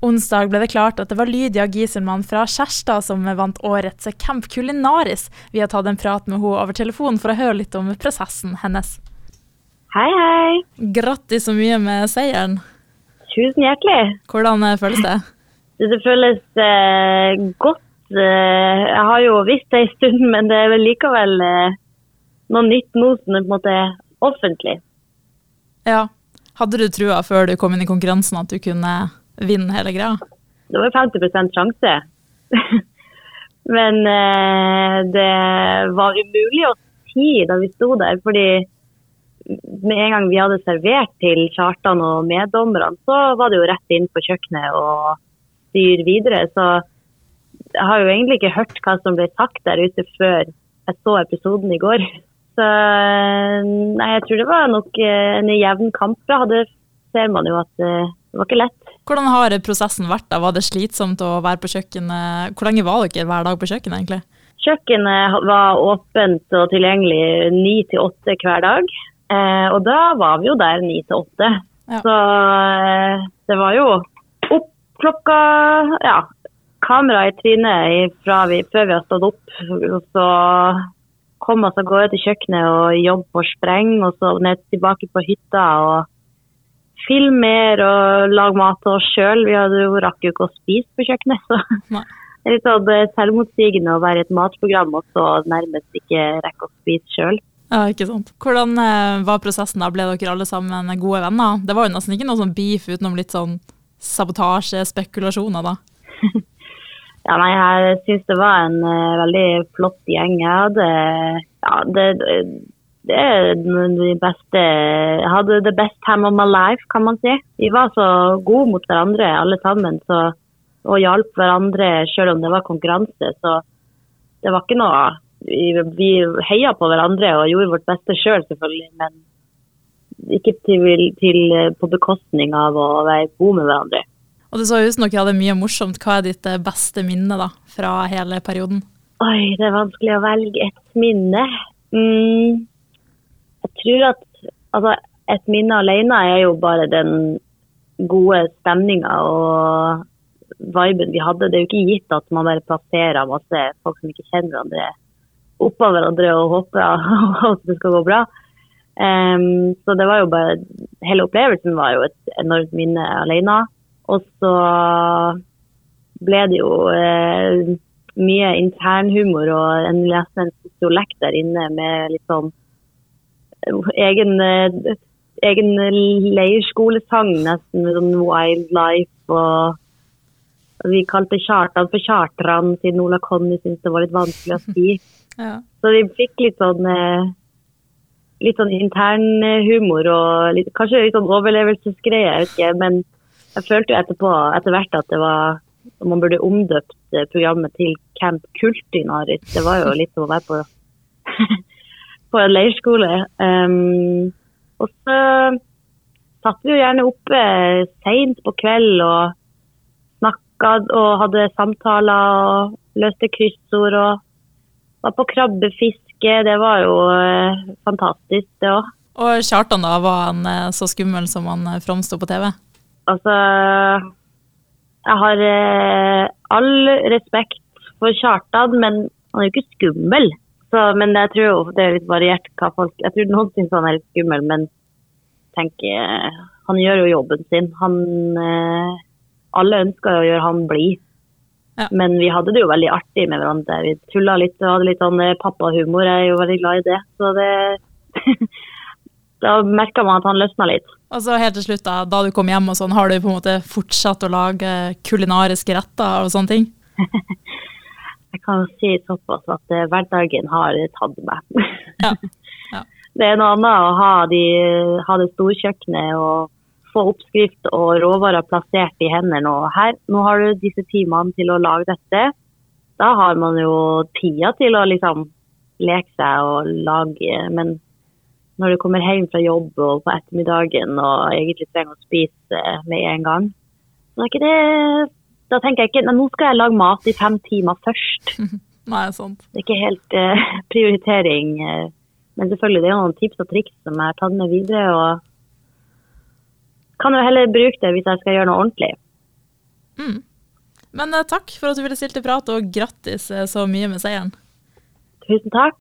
Onsdag ble det klart at det var Lydia Gieselmann fra Kjærstad som vant årets Camp Culinaris. Vi har tatt en prat med henne over telefon for å høre litt om prosessen hennes. Hei, hei. Grattis så mye med seieren. Tusen hjertelig. Hvordan eh, føles det? Det føles eh, godt. Eh, jeg har jo visst det en stund, men det er vel likevel eh, noe nytt nå som er på en måte offentlig. Ja. Hadde du trua før du kom inn i konkurransen at du kunne vinne hele greia? Det var 50% sjanse. Men eh, det var umulig å si da vi sto der, fordi med en gang vi hadde servert til Kjartan og meddommerne, så var det jo rett inn på kjøkkenet og styr videre. Så jeg har jo egentlig ikke hørt hva som ble sagt der ute før jeg så episoden i går. Så nei, jeg tror det var nok eh, en jevn kamp. Da hadde, ser man jo at eh, det var ikke lett. Hvordan har prosessen vært? da? Var det slitsomt å være på kjøkkenet? Hvor lenge var dere hver dag på kjøkkenet, egentlig? Kjøkkenet var åpent og tilgjengelig ni til åtte hver dag. Eh, og da var vi jo der ni til åtte. Så eh, det var jo opp klokka ja, kamera i trynet før vi har stått opp. Og så komme oss av gårde til kjøkkenet og jobbe på spreng, og så ned tilbake på hytta. og filme mer og lage mat til oss sjøl. Vi hadde jo rakk jo ikke å spise på kjøkkenet. så Nei. Det er litt sånn selvmotsigende å være i et matprogram og så nærmest ikke rekke å spise sjøl. Ja, ikke sant. Hvordan eh, var prosessen da? Ble dere alle sammen gode venner? Det var jo nesten ikke noe sånn beef utenom litt sånn sabotasje, spekulasjoner da. Ja, nei, jeg syns det var en uh, veldig flott gjeng. Jeg hadde ja, det, det er de beste Jeg hadde the best time of my life, kan man si. Vi var så gode mot hverandre alle sammen så, og hjalp hverandre selv om det var konkurranse. Så det var ikke noe Vi, vi heia på hverandre og gjorde vårt beste sjøl, selv, selvfølgelig. Men ikke til, til, på bekostning av å være gode med hverandre. Og det så ut som dere hadde mye morsomt. Hva er ditt eh, beste minne da, fra hele perioden? Oi, det er vanskelig å velge et minne. Mm, tror at altså, et minne alene er jo bare den gode stemninga og viben vi hadde. Det er jo ikke gitt at man bare plasserer masse folk som ikke kjenner hverandre, oppå hverandre og håper at det skal gå bra. Um, så det var jo bare Hele opplevelsen var jo et enormt minne alene. Og så ble det jo eh, mye internhumor og en, nesten en sosiolekt der inne med litt sånn egen, eh, egen leirskolesang, nesten sånn wildlife. Og vi kalte Kjartan for Kjartran, siden Ola Conny syntes det var litt vanskelig å si. Ja. Så vi fikk litt sånn eh, litt sånn intern humor og litt, kanskje litt sånn overlevelsesgreie, jeg vet ikke. Men jeg følte jo etterpå, etter hvert at det var man burde omdøpt eh, programmet til Camp Kultinaris. Det var jo litt som å være på, på en leirskole. Um, og så satt vi jo gjerne oppe seint på kveld og snakka og hadde samtaler og løste kryssord og var på krabbefiske. Det var jo uh, fantastisk, det òg. Og Kjartan da, var han uh, så skummel som han uh, framsto på TV? Altså Jeg har eh, all respekt for Kjartan, men han er jo ikke skummel. Så, men jeg tror jo det er litt variert hva folk Jeg tror noen syns han er litt skummel, men tenk eh, Han gjør jo jobben sin. Han eh, Alle ønsker jo å gjøre han blid. Ja. Men vi hadde det jo veldig artig med hverandre. Vi tulla litt og hadde litt sånn eh, pappahumor. Jeg er jo veldig glad i det. Så det Da merka man at han løsna litt. Og så helt til slutt, da, da du kom hjem og sånn, har du på en måte fortsatt å lage kulinariske retter og sånne ting? Jeg kan si såpass at eh, hverdagen har tatt meg. Ja. Ja. Det er noe annet å ha, de, ha det storkjøkkenet og få oppskrift og råvarer plassert i hendene. Og her, nå har du disse timene til å lage dette. Da har man jo tida til å liksom leke seg og lage. Men når du kommer hjem fra jobb og på ettermiddagen og egentlig trenger å spise med en gang, så er ikke det Da tenker jeg ikke nei, nå skal jeg lage mat i fem timer først. Nei, sant. Det er ikke helt eh, prioritering. eh, men selvfølgelig, det er noen tips og triks som jeg har tatt med videre. og kan jo heller bruke det hvis jeg skal gjøre noe ordentlig. Mm. Men eh, takk for at du ville stille til prat, og grattis eh, så mye med seieren. Tusen takk.